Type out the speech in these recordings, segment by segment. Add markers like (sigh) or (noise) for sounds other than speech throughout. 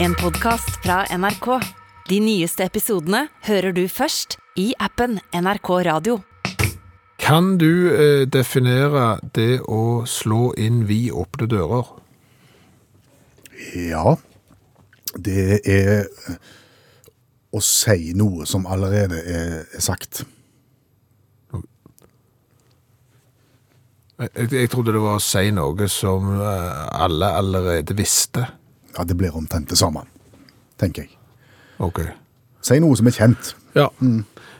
En podcast fra NRK. De nyeste episodene hører du først i appen NRK Radio. Kan du eh, definere det å slå inn vid åpne dører? Ja, det er å si noe som allerede er, er sagt. Jeg, jeg trodde det var å si noe som eh, alle allerede visste. Ja, det blir omtrent det samme, tenker jeg. Ok. Si noe som er kjent. Ja.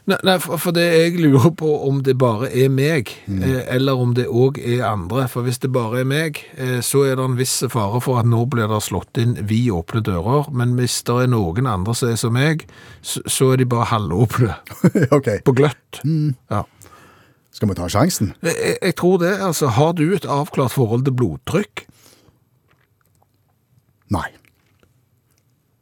Nei, nei for, det jeg lurer på om det bare er meg, eh, eller om det òg er andre. For hvis det bare er meg, eh, så er det en viss fare for at nå blir det slått inn vid åpne dører. Men hvis det er noen andre som er som meg, så, er de bare halvåpne. (laughs) ok, På gløtt. Ja. skal vi ta sjansen? Jeg- jeg tror det. altså, Har du et avklart forhold til blodtrykk? Nei.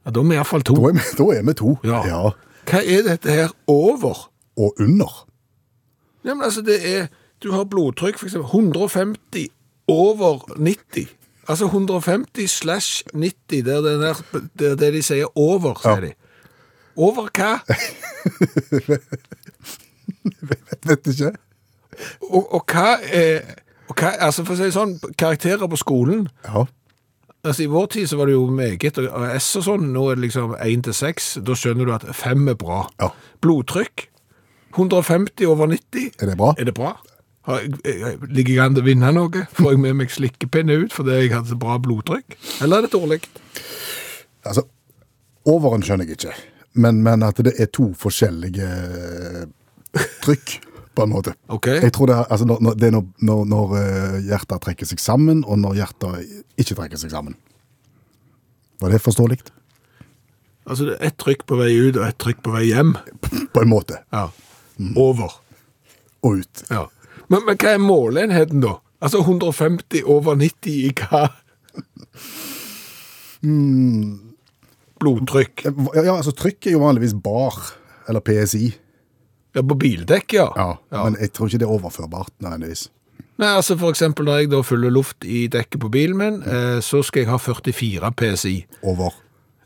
Ja, Da er vi iallfall to. Da er vi, da er vi to. Ja. ja. Hva er dette her over? Og under. Ja, men altså, det er Du har blodtrykk, eksempel 150 over 90. Altså 150 slash 90, der det, der, der det de sier over, sier Ja. de. Over hva? (laughs) Vet ikke. Og, og hva er og hva, altså For å si sånn, karakterer på skolen Ja. Altså I vår tid så var det jo meget, AS og sånn, nå er det liksom 1 til 6. Da skjønner du at 5 er bra. Ja. Blodtrykk 150 over 90. Er det bra? Er det bra? Har jeg, jeg, ligger jeg an til å vinne noe? Får jeg med meg slikkepinne ut fordi jeg hadde så bra blodtrykk? Eller er det dårlig? Altså, overen skjønner jeg ikke. Men, men at det er to forskjellige eh, trykk, på en måte. Okay. Jeg tror det er, altså, når, det er når, når, når eh, hjertet trekker seg sammen, og når hjertet ikke trekker seg sammen. Var det forståelig? Altså det er ett trykk på vei ut og ett trykk på vei hjem. (laughs) På en måte. Ja. Over. Og ut. Ja. Men, men hva er måleenheten da? Altså 150 over 90 i hva? Blodtrykk. Ja, ja, altså trykk er jo vanligvis bar, eller PSI. Ja, på bildekk, ja. Ja, Men jeg tror ikke det er overførbart nødvendigvis. Nei, altså for eksempel når jeg da fyller luft i dekket på bilen min, eh, så skal jeg ha 44 PSI. Over.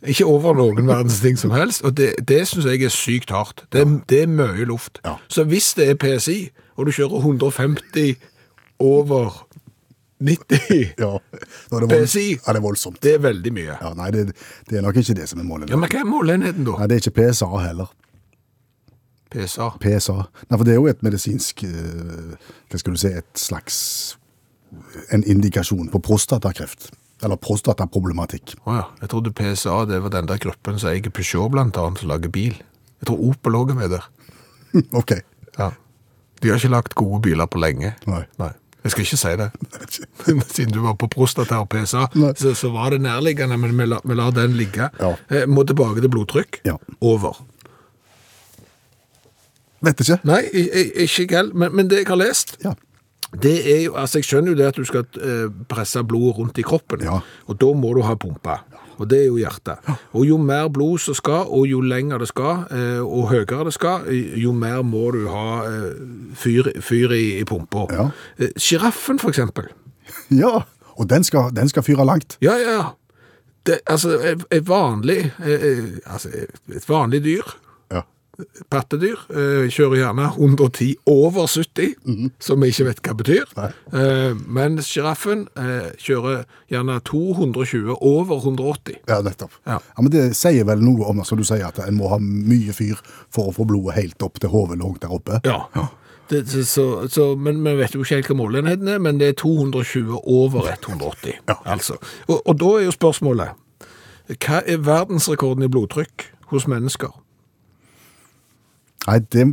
Ikke over noen verdens ting som helst, og det, det synes jeg er sykt hardt. Det, det er mye luft. Ja. Så hvis det er PSI, og du kjører 150 over 90, Ja, da er det vold- PSI. Ja, det er voldsomt. det er veldig mye. Ja, nei, det, det er nok ikke det som er målenheten. Ja, men hva er måleenheten da? Nei, det er ikke PSA heller. PSA. PSA. Nei, for det er jo et medisinsk eh, Hva skal du si Et slags En indikasjon på prostatakreft. Eller prostataproblematikk. Åja, jeg trodde PSA det var den der gruppen som eier Peugeot blant annet, som lager bil. Jeg tror Opel òg er med der. (laughs) OK. Ja. De har ikke lagt gode biler på lenge. Nei. Nei. Jeg skal ikke si det. (laughs) Jeg. (laughs) Siden du var på prostata og PSA, så, så var det nærliggende, men vi lar, vi lar den ligge. Ja. Eh, må tilbake til blodtrykk. Ja. Over. Vet ikke. Nei, ikke jeg men, men det jeg har lest, Ja. det er jo, altså jeg skjønner jo det at du skal eh, presse blodet rundt i kroppen, Ja. og da må du ha pumpa, og det er jo hjertet. Og jo mer blod som skal, og jo lenger det skal, eh, og høyere det skal, jo mer må du ha eh, fyr, fyr i, i pumpa. Ja. Eh, for eksempel. ja. Og den skal, den skal fyre langt. Ja, ja, ja. Det, altså, et, vanlig, eh, eh, altså, et vanlig dyr, Ja. Pattedyr, eh, kjører gjerne 110 over 70, som vi ikke vet hva betyr. Nei. Eh, mens sjiraffen eh, kjører gjerne 220 over 180. Ja, nettopp. Ja. Men det sier vel noe om som du sier, at en må ha mye fyr for å få blodet helt opp til hodet langt der oppe. Ja. Det, så, så, så, men vi vet jo ikke helt hva målenheten er, men det er 220 over 180. Ja. Altså. Og, og da er jo spørsmålet, hva er verdensrekorden i blodtrykk hos mennesker? Nei, det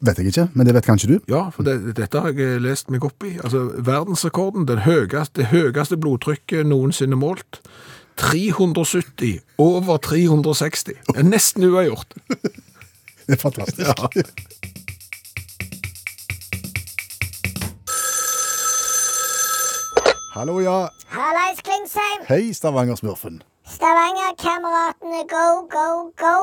vet jeg ikke, men det vet kanskje du? Ja, for det, dette har jeg lest meg opp i. Altså, verdensrekorden, den høyeste, det høyeste blodtrykket noensinne målt, 370 over 360. Det er nesten uavgjort. (laughs) Det er fantastisk. Hallo, ja. Hallais, Klingsheim. Hei, Stavanger-smurfen. Stavanger-kameratene, go, go, go.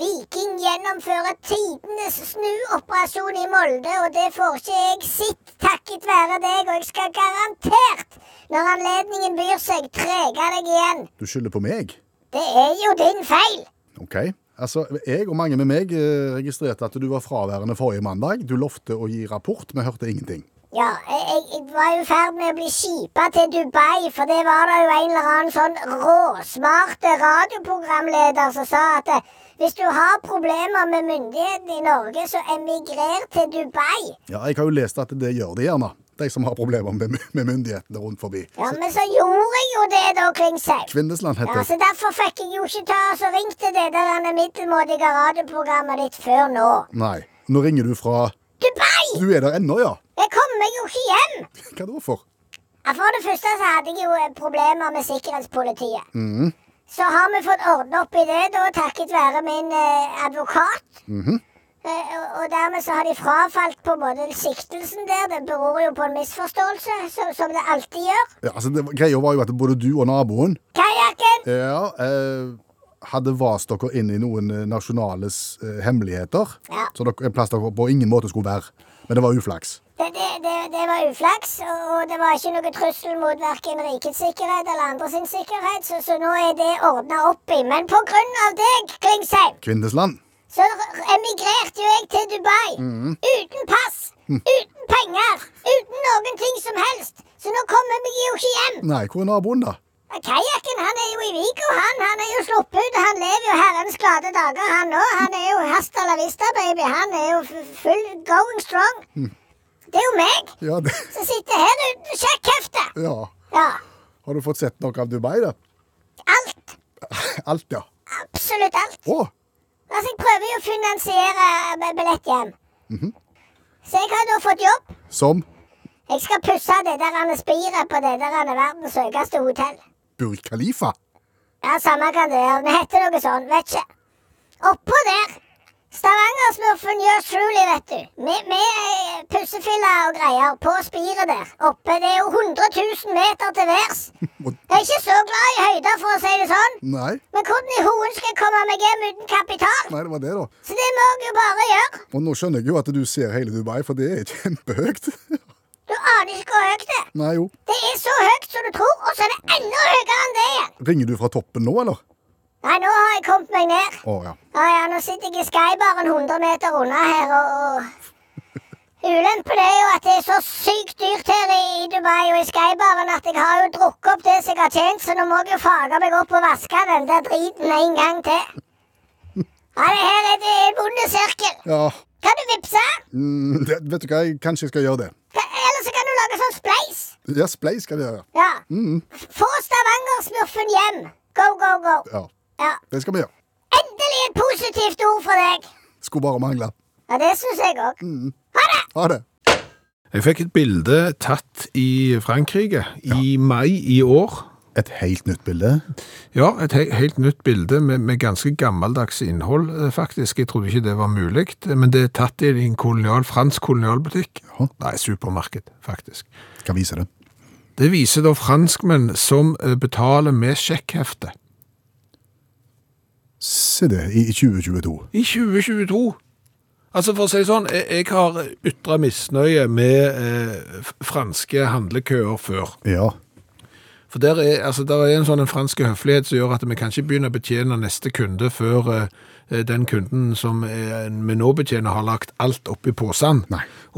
Viking gjennomfører tidenes snuoperasjon i Molde, og det får ikke jeg sitt takket være deg, og jeg skal garantert, når anledningen byr seg, trege deg igjen. Du skylder på meg? Det er jo din feil. Ok. Altså, jeg og mange med meg eh, registrerte at du var fraværende forrige mandag. Du lovte å gi rapport, vi hørte ingenting. Ja, jeg, jeg- var i ferd med å bli skipa til Dubai, for det var da jo en eller annen sånn råsmarte radioprogramleder som sa at eh, hvis du har problemer med myndighetene i Norge, så emigrer til Dubai. Ja, jeg har jo lest at det gjør de gjerne, de som har problemer med, med myndighetene rundt forbi. Ja, men så gjorde jeg jo det da, Klingsheim. Kvindesland Ja, heter så Derfor fikk jeg jo ikke ta og så ringte det der middelmådige radioprogrammet ditt før nå. Nei. Nå ringer du fra Dubai! Du er der ennå, ja? Jeg kommer meg jo ikke hjem! Hva da for? Ja, For det første så hadde jeg jo eh, problemer med sikkerhetspolitiet. Så har vi fått ordna opp i det, da, takket være min eh, advokat. Eh, og, og dermed så har de frafalt på en måte siktelsen der. Det beror jo på en misforståelse, så, som det alltid gjør. Ja, altså, det, greia var jo at både du og naboen Kajakken! ja, eh, hadde vast dere inn i noen eh, nasjonales eh, hemmeligheter. Ja. Så dere, en plass dere på ingen måte skulle være. Men det var uflaks. Det, det, det, det var uflaks, og det var ikke noe trussel mot verken rikets sikkerhet eller andre sin sikkerhet, så, så nå er det ordna opp i. Men på grunn av deg, Klingsheim, Kvindesland. så emigrerte jo jeg til Dubai. Uten pass, uten penger, uten noen ting som helst. Så nå kommer jeg jo ikke hjem. Nei, hvor er naboen, da? Kajakken han er jo i Vigo, han. Han er jo sluppet ut. Han lever jo herrens glade dager, han òg. Han er jo hasta la vista, baby. Han er jo full going strong. Det er jo meg Ja, det, som sitter her uten sjekkhefte. ja. Ja. Har du fått sett noe av Dubai, da? Alt. (laughs) Alt, ja. Absolutt alt. Å, Altså, jeg prøver jo å finansiere billett hjem. Så jeg har da fått jobb. som Jeg skal pusse det der spiret på det der er verdens høyeste hotell. Burj Khalifa. Ja, samme kan det gjøre. Det heter noe sånn, vet ikke. Oppå der. Stavanger-smurfen gjør truly, vet du. Med, med eh, pussefiller og greier på spiret der. Oppe. Det er jo 100 000 meter til værs. (laughs) Jeg er ikke så glad i høyder, for å si det sånn. Nei, Men hvordan i hoen skal jeg komme meg hjem uten kapital? nei, det var det, da. Så det må jeg jo bare gjøre. Og nå skjønner jeg jo at du ser hele Dubai, for det er kjempehøyt. (laughs) Du aner ikke hvor høyt det er. Nei, jo. Det er så høyt som du tror, og så er det enda høyere enn det igjen. Ringer du fra toppen nå, eller? Nei, nå har jeg kommet meg ned. Å ja. Ja, ja, nå sitter jeg i skybaren 100 meter unna her, og, og Ulempen er jo at det er så sykt dyrt her i, Dubai og i skybaren at jeg har jo drukket opp det som jeg har tjent, så nå må jeg jo fage meg opp og vaske den der driten en gang til. Ja, det her er det er en vond sirkel. Ja, Kan du vippse? mm, det, vet du hva, jeg kanskje jeg skal gjøre det. Ka- Eller så kan du lage sånn spleis. Ja, Splay skal vi gjøre. Ja. Få Stavanger-smurfen hjem. Go, go, go. Ja, Ja. det skal vi gjøre. Endelig et positivt ord for deg. Skulle bare mangle. Ja, det syns jeg òg. Ha det! Ha det. Jeg fikk et bilde tatt i Frankrike i mai i år. Et helt nytt bilde. Ja, et he helt nytt bilde med, med ganske gammeldags innhold, eh, faktisk. Jeg trodde ikke det var mulig, men det er tatt i en kolonial, fransk kolonialbutikk. Ja. Nei, supermarked, faktisk. Hva viser det? Det viser da franskmenn som eh, betaler med sjekkhefte. Se det, i i 2022. I 2022. Altså For å si det sånn, jeg, jeg har ytra misnøye med eh, franske handlekøer før. Ja. For der er, altså, der er en sånn en fransk høflighet som gjør at vi kan ikke begynne å betjene neste kunde før eh, den kunden som eh, vi nå betjener, har lagt alt oppi posen.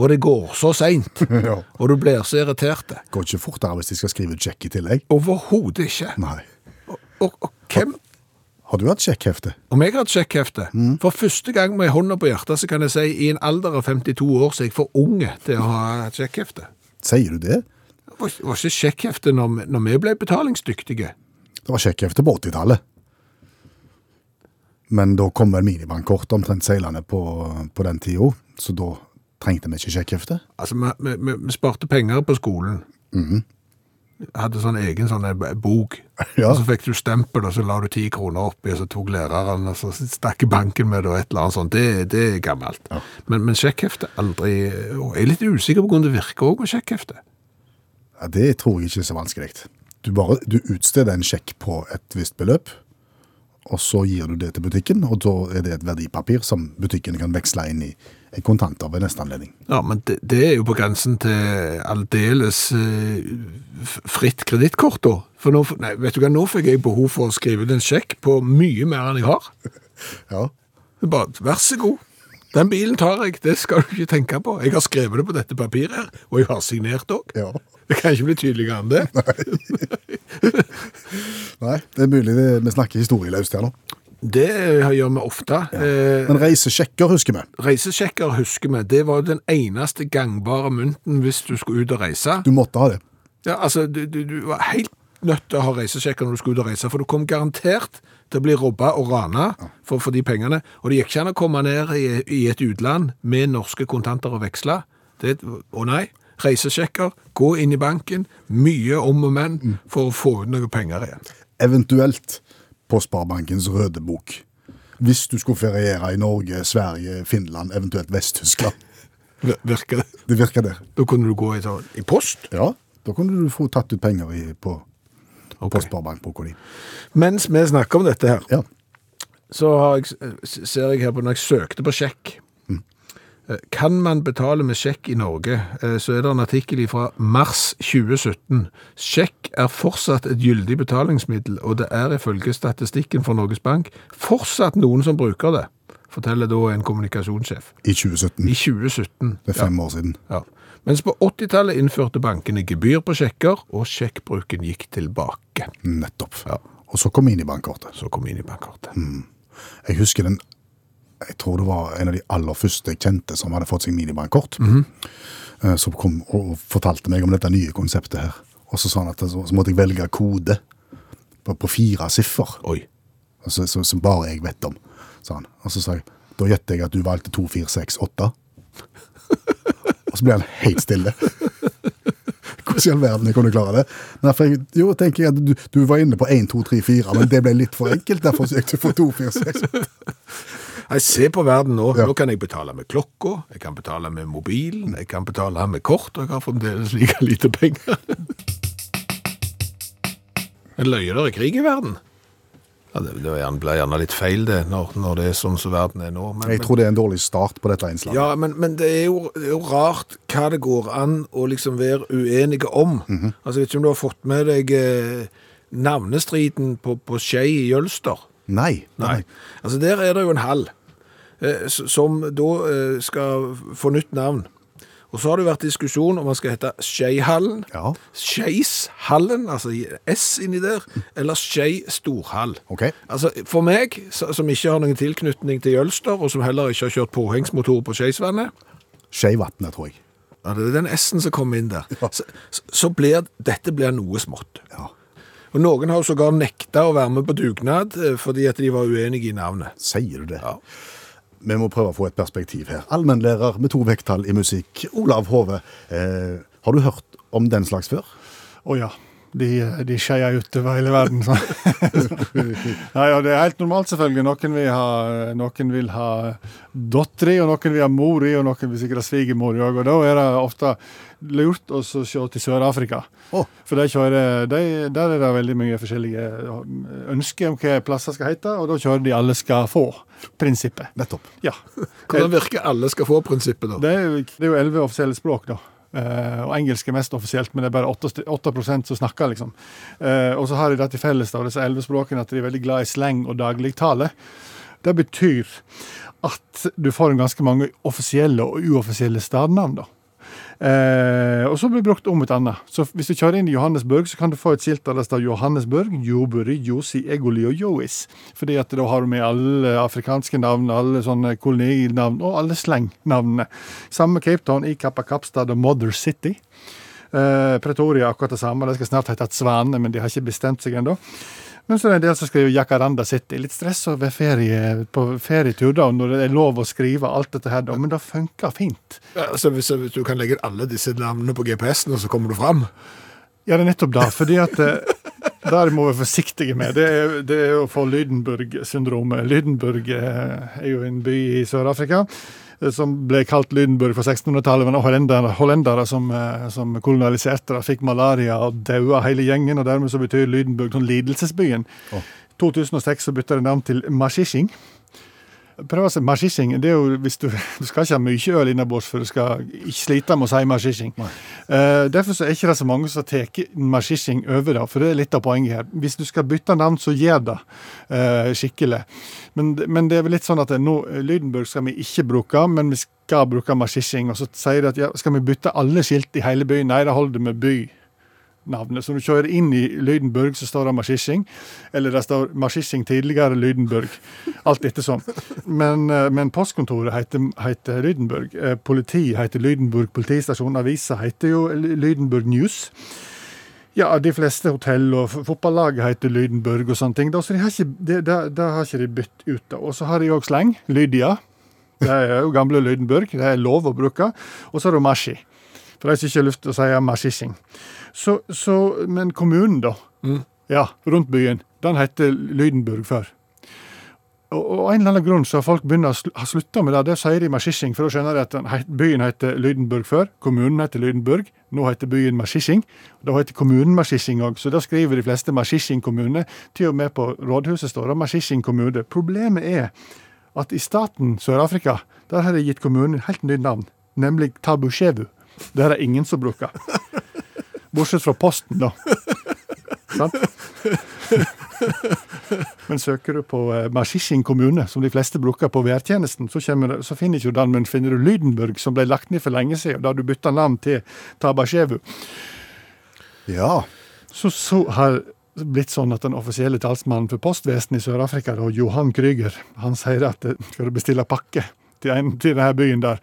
Og det går så seint, (laughs) Ja. og du blir så irritert. Går ikke fortere hvis de skal skrive sjekk i tillegg. Overhodet ikke. Nei. Og, og hvem Har du hatt sjekkhefte? Om jeg har hatt sjekkhefte? For første gang med hånda på hjertet så kan jeg si i en alder av 52 år så er jeg for unge til å ha et sjekkhefte. Sier du det? Det var, var ikke sjekkhefte når, når vi ble betalingsdyktige. Det var sjekkhefte på 80-tallet. Men da kom vel minibankkort omtrent seilende på, på den tida, så da trengte vi ikke sjekkhefte. Altså, vi, vi, vi, sparte penger på skolen. Hadde sånn egen sånn eh, bok. (laughs) Ja. Og så fikk du stempel, og så la du ti kroner oppi, og så tok læreren, og så stakk banken med det, og et eller annet sånt. Det, det er gammelt. Men, men sjekkhefte aldri Og jeg er litt usikker på hvordan det virker òg med sjekkhefte. Ja, det tror jeg ikke er så vanskelig. Du, bare, du utsteder en sjekk på et visst beløp, og så gir du det til butikken, og da er det et verdipapir som butikken kan veksle inn i, kontanter ved neste anledning. Ja, men det, det er jo på grensen til aldeles uh, fritt kredittkort, da. For nå, nei, vet du hva, nå fikk jeg behov for å skrive ut en sjekk på mye mer enn jeg har. (laughs) Ja, Bare, vær så god. Den bilen tar jeg, det skal du ikke tenke på. Jeg har skrevet det på dette papiret her, og jeg har signert òg. ja. Det kan ikke bli tydeligere enn det. (laughs) Nei, Nei. det er mulig vi snakker historieløst her nå. Det gjør vi ofte. Ja. Men reisesjekker husker vi. reisesjekker husker vi, det var den eneste gangbare mynten hvis du skulle ut og reise. Du måtte ha det. Ja, altså, du, du, du var helt nødt til å ha reisesjekker når du skulle ut og reise, for du kom garantert til å bli robba og rana for, for de pengene. Og det gikk ikke an å komme ned i, i et utland med norske kontanter og veksle. Det, å nei, reisesjekker, gå inn i banken, mye om og men for å få ut noe penger igjen. Eventuelt på Sparebankens røde bok. Hvis du skulle feriere i Norge, Sverige, Finland, eventuelt Vest-Tyskland. (laughs) Virker det? Det virker der. Da kunne du gå i, sånn- i post. Ja, da kunne du få tatt ut penger i, på, okay. på Sparebankboka di. Mens vi snakker om dette her, Ja. så har jeg, ser jeg her på når jeg søkte på sjekk. Eh, Kan man betale med sjekk i Norge? Eh, Så er det en artikkel fra mars 2017. Sjekk er fortsatt et gyldig betalingsmiddel, og det er ifølge statistikken for Norges Bank fortsatt noen som bruker det, forteller da en kommunikasjonssjef. I 2017. I 2017. Det er fem år siden. Ja. Mens på 80-tallet innførte bankene gebyr på sjekker, og sjekkbruken gikk tilbake. Nettopp. Ja. Og så kom minibankkortet. Så kom minibankkortet. Jeg husker den Jeg tror det var en av de aller første jeg kjente som hadde fått seg minibankkort. eh, Som kom og fortalte meg om dette nye konseptet her. Og så sa han at så, så måtte jeg velge kode på, på fire siffer, Oi. altså, så, som bare jeg vet om. Sa han. Og så sa jeg da gjetter jeg at du valgte 2468. (laughs) og så ble han helt stille. (laughs) Hvordan i all verden jeg kunne klare det? Nei, for jeg, jo, tenker jeg at du, du var inne på 1, 2, 3, 4, men det ble litt for enkelt. Derfor gikk du for 2, 4, 6. Jeg ser på verden nå. Ja. Nå kan jeg betale med klokka, jeg kan betale med mobilen, jeg kan betale med kort, og jeg har fremdeles like lite penger. (laughs) En løye der er krig i verden. Ja, det, det blir gjerne litt feil det, når, når det er sånn som verden er nå. Men, Jeg tror det er en dårlig start på dette innslaget. Ja, men, men det, er jo, det er jo rart hva det går an å liksom være uenige om. Altså, jeg vet ikke om du har fått med deg eh, navnestriden på, på Skei i Jølster? Nei. Nei. Altså, der er det jo en hall som da eh, skal få nytt navn. Og så har det vært diskusjon om man skal hete Skeihallen, Ja. Skeishallen, altså S inni der, eller Skei Storhall. Okay. Altså, for meg, som ikke har noen tilknytning til Jølster, og som heller ikke har kjørt påhengsmotor på Skeisvannet, Skeivatnet, tror jeg. ja, det er den S-en som kommer inn der, (laughs) så, så blir dette blir noe smått. Ja. Og noen har sågar nekta å være med på dugnad, eh, fordi at de var uenige i navnet. Sier du det? Ja. Vi må prøve å få et perspektiv her. Allmennlærer med to vekttall i musikk, Olav Hove. Eh, har du hørt om den slags før? Å ja. De, de skeier utover hele verden. Så. (laughs) Nei, ja, det er helt normalt, selvfølgelig. Noen vil ha, noen vil ha datter i, og noen vil ha mor i, og noen vil sikkert ha svigermor òg. Og da er det ofte lurt å se til Sør-Afrika. Å. For de kjører, de, der er det veldig mye forskjellige ønsker om hva plasser skal hete, og da kjører de alle skal få-prinsippet. Nettopp. Ja. Hvordan virker alle skal få prinsippet da? Det er jo det er jo elleve offisielle språk, da. Uh, og engelsk er mest offisielt, men det er bare 8, 8 som snakker, liksom. Uh, og så har de det til felles, da, disse elleve språkene, at de er veldig glad i slang og dagligtale. Det betyr at du får en ganske mange offisielle og uoffisielle stadnavn, da. Eh, og så blir det brukt om et annet. Så hvis du kjører inn i Johannesburg, så kan du få et skilt der det står Johannesburg, Joburi, Josi, Egoli og Jois. Fordi at da har du med alle afrikanske navn, alle sånne kolonilnavn og alle slengnavnene. Samme Cape Town i Kappa Kapstad og Mother City. Eh, Pretoria akkurat det samme. Det skal snart hete Svane, men de har ikke bestemt seg ennå. Men så er det en del som skriver Jacaranda City. Litt stress ved ferie, på ferietur, da, når det er lov å skrive alt dette her, da. Men det funker fint. Ja, så hvis, hvis du kan legge alle disse navnene på GPS-en, og så kommer du fram? Ja, det er nettopp det. Fordi at eh, der må vi være forsiktige med. Det er, det er å få Lydenburg-syndromet. Lydenburg eh, er jo en by i Sør-Afrika som ble kalt Lydenburg fra 1600-tallet. Men hollendere, hollendere som, eh, som kolonialiserte det, fikk malaria og daua hele gjengen. og Dermed så betyr Lydenburg sånn lidelsesbyen. 2006 så bytta det navn til Mashishing. Prøv å si Mashishing. Det er jo hvis du, du skal ikke ha mye øl innabords for du skal ikke slite med å si Mashishing. Uh, derfor så er ikke det så mange som tar Mashishing over, det, for det er litt av poenget her. Hvis du skal bytte navn, så gjør det uh, skikkelig. Men, men det er vel litt sånn at nå, Lydenburg skal vi ikke bruke, men vi skal bruke Mashishing. Og så sier de at ja, skal vi bytte alle skilt i hele byen? Nei, det holder med by navnet. Så når du kjører inn i Lydenburg, så står det Maskishing. Eller det står Maskishing tidligere Lydenburg. Alt ettersom. Men, eh, men postkontoret heter, heter Lydenburg. politi Politiet heter Lydenburg politistasjon. Avisa heter jo Lydenburg News. Ja, de fleste hotell og fotballag heter Lydenburg og sånne ting. Da, så de har ikke, det, det, det har ikke de bytt ut. da. Og så har de òg sleng. Lydia. Det er jo gamle Lydenburg. Det er lov å bruke. Og så er det Mashi. For de som ikke har lyst til å si Mashishing. Så, så, men kommunen, da. Ja, rundt byen. Den heter Lydenburg før. Og, og en eller annen grunn så har folk begynt å har slutta med det. Det sier de Mashishing, for da skjønner de at byen heter Lydenburg før. Kommunen heter Lydenburg. Nå heter byen Mashishing. Da heter kommunen Mashishing òg, så da skriver de fleste Mashishing kommune. Til og med på rådhuset står det Mashishing kommune. Problemet er at i staten Sør-Afrika, der har de gitt kommunen helt nytt navn, nemlig Tabushevu. Det er det ingen som bruker. Bortsett fra Posten, da. Sant? Men søker du på eh, kommune, som de fleste bruker på værtjenesten, så, kommer så finner ikke du den, men finner du Lydenburg, som ble lagt ned for lenge siden, da du bytta navn til Tabashevu. Ja. Så, så har blitt sånn at den offisielle talsmannen for postvesenet i Sør-Afrika, Johan Krüger, han sier at eh, skal du bestille pakke til, en, til denne byen der,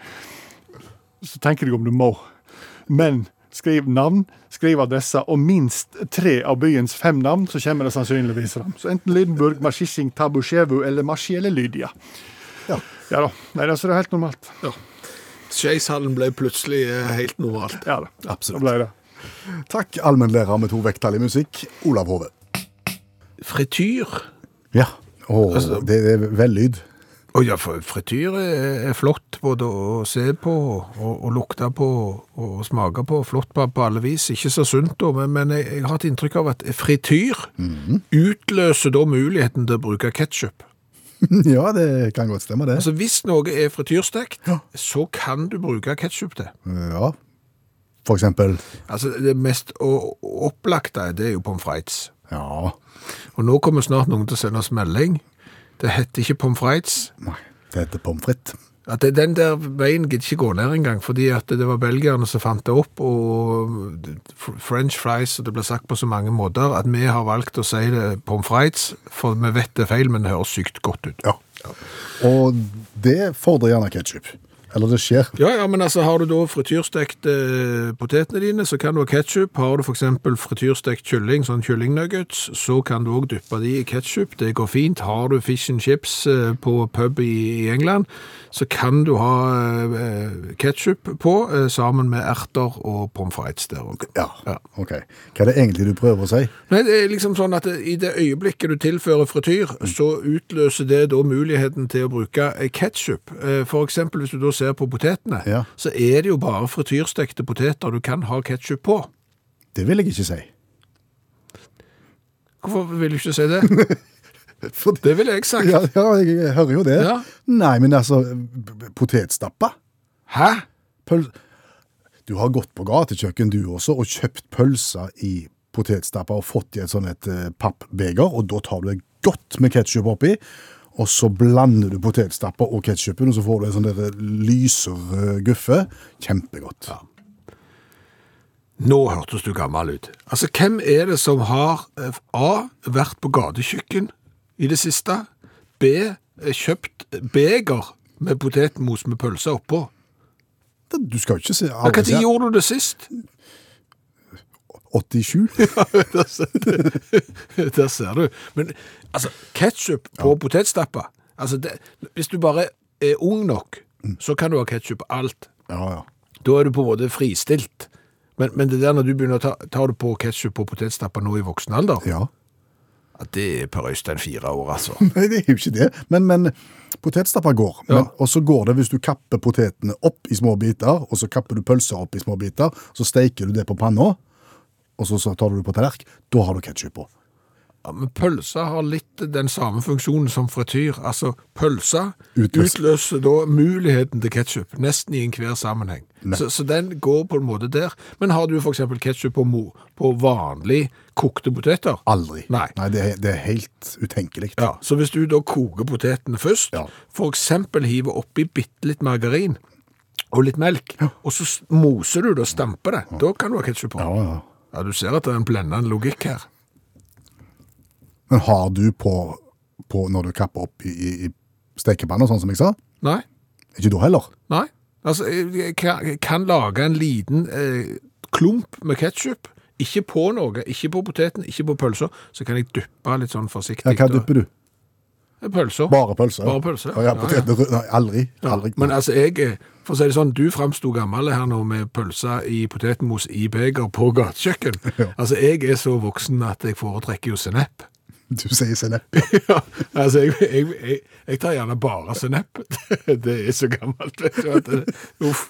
så tenker du om du må. Men skriv navn, skriv adresse og minst tre av byens fem navn, så kommer det sannsynligvis fram. Så enten Lydenburg, Mashishing, Tabusjevu eller Mashi eller Lydia. Ja. Ja da. Nei, altså, det er helt normalt. Skeishallen ble plutselig eh, helt normalt. Ja da. Absolutt. Det ble det. Takk, allmennlærer med to vekttall i musikk, Olav Hove. Frityr. Ja. Å, Altså- det er vellyd. Å ja, frityr er, flott både å se på og, og lukte på og smake på. Flott på, på alle vis. Ikke så sunt, da, men, men jeg, jeg har et inntrykk av at frityr utløser da muligheten til å bruke ketsjup. (laughs) ja, det kan godt stemme, det. Altså, hvis noe er frityrstekt, Ja. så kan du bruke ketsjup til. Ja. For eksempel. Altså, det mest opplagte det er jo pommes frites. Ja. Og nå kommer snart noen til å sende oss melding. Det heter ikke pommes frites. Nei, det heter pommes frites. At det, den der veien gidder ikke gå ned engang, fordi at det var belgierne som fant det opp, og french fries, og det ble sagt på så mange måter, at vi har valgt å si det pommes frites, for vi vet det er feil, men det høres sykt godt ut. Ja. Og det fordrer gjerne ketsjup. Eller det skjer. Ja, ja, men altså, har du da frityrstekt eh, potetene dine, så kan du ha ketchup. Har du eksempel frityrstekt kylling, sånn kyllingnuggets, så kan du også dyppe de i ketchup. Det går fint. Har du fish and chips eh, på pub i, i England, så kan du ha eh, ketchup på, eh, sammen med erter og pommes frites der også. Ja. Ja. Ok. Hva er det egentlig du prøver å si? Nei, det er liksom sånn at i det øyeblikket du tilfører frityr, så utløser det da muligheten til å bruke ketsjup. ketchup. Eh, For eksempel hvis du da ser på potetene, Ja. så er det jo bare frityrstekte poteter du kan ha ketchup på. Det vil jeg ikke si. Hvorfor vil du ikke si det? (laughs) For Det ville jeg sagt. Ja, ja, jeg hører jo det. Ja. Nei, men altså, potetstappa? Hæ? Pøl... Du har gått på gatekjøkken du også, og kjøpt pølser i potetstappa og fått i et sånt et eh, pappbeger, og da tar du det godt med ketchup oppi, og så blander du potetstappa og ketchupen, og så får du en sånn lyserød guffe. Kjempegodt. Nå hørtes du gammel ut. Altså, hvem er det som har eh, A. vært på gatekjøkken i det siste, B. eh, kjøpt beger med potetmos med pølse oppå? Du skal jo ikke se Når gjorde du det sist? 87? (laughs) der, ser, der ser du. Men altså, ketchup på potetstappa altså det, Hvis du bare er ung nok, så kan du ha ketchup på alt. Ja, ja. Da er du på en måte fristilt. Men, men det der når du begynner å ta, tar du på ketchup på potetstappa nå i voksen alder, Ja. ja, det er Per Øystein fire år, altså. (laughs) Nei, det er jo ikke det. Men, men potetstappa går. Ja. Men, og så går det hvis du kapper potetene opp i små biter, og så kapper du pølser opp i små biter, så steiker du det på panna, og så, så tar du det på tallerk. Da har du ketsjup på. Ja, men pølsa har litt den samme funksjonen som frityr. Altså, pølsa Utløs- utløser da muligheten til ketchup, nesten i enhver sammenheng. Så, så den går på en måte der. Men har du for eksempel ketchup på, på vanlig kokte poteter? Aldri. Nei. det, er, det er helt utenkelig. Ja, så hvis du da koker potetene først, Ja. eksempel hiver oppi bitte litt margarin og litt melk, og så moser du det og stamper det, da kan du ha ketchup på. Ja, ja. Ja, du ser at det er en blendende logikk her. Men har du på, på når du kapper opp i, i, i stekepanna, sånn som jeg sa? Nei, Ikke du heller. nei. Altså, jeg kan, jeg kan lage en liten eh, klump med ketchup, ikke på noe, ikke på poteten, ikke på pølser, så kan jeg dyppe litt sånn forsiktig. Ja, hva dypper du? Pølser. Bare pølser? Bare pølser. Ja, ja, ja, Nei, aldri. Aldri. men altså, jeg, eh, for å si det sånn, du framsto gammel her nå med pølse i potetmos i beger på gatekjøkken. (laughs) Altså, jeg er så voksen at jeg foretrekker jo sennep. (laughs) Du sier sennep. (laughs) ja, altså, jeg, jeg, jeg, jeg tar gjerne bare sennep. Det er så gammelt, vet du. At det, uff.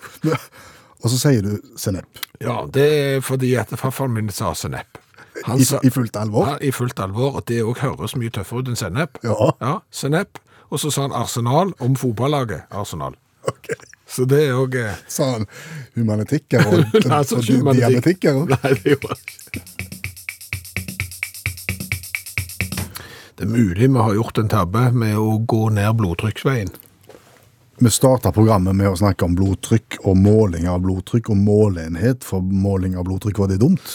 Og så sier du sennep. Ja, det er fordi at farfaren min sa sennep. Han I, I fullt alvor? Ja, I fullt alvor, og det òg høres mye tøffere ut enn sennep. Ja. Ja, sennep. Og så sa han Arsenal om fotballaget Arsenal. Så det er òg eh, Sa han humanitikker og, (laughs) Nei, og humanetikk. diabetikker? og- Nei, det gjorde han ikke. Det er mulig vi har gjort en tabbe med å gå ned blodtrykksveien. Vi starta programmet med å snakke om blodtrykk og måling av blodtrykk og måleenhet for måling av blodtrykk. Var det dumt?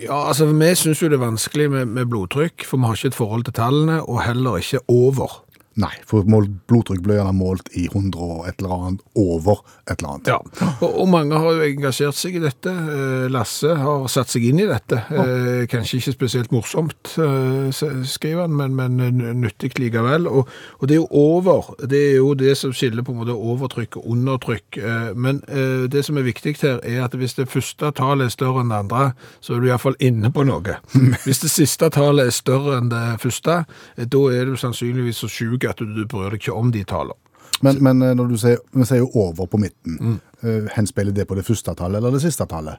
Ja, altså Vi syns jo det er vanskelig med, med blodtrykk, for vi har ikke et forhold til tallene, og heller ikke over. Nei, for blodtrykk ble gjerne målt i 100 og et eller annet over et eller annet. Ja, og, og mange har jo engasjert seg i dette. Eh, Lasse har satt seg inn i dette. Ja. Kanskje ikke spesielt morsomt, eh, skriver han, men, men nyttig likevel. Og, og det er jo over. Det er jo det som skiller på en måte overtrykk og undertrykk. Eh, Men eh, det som er viktig her, er at hvis det første tallet er større enn det andre, så er du iallfall inne på noe. (laughs) Hvis det siste tallet er større enn det første, eh, da er du sannsynligvis så sjuk at du, du bryr deg ikke om de tallene. Men, men eh, når du sier, vi sier jo over på midten, Mm. eh, henspeiler det på det første tallet eller det siste tallet?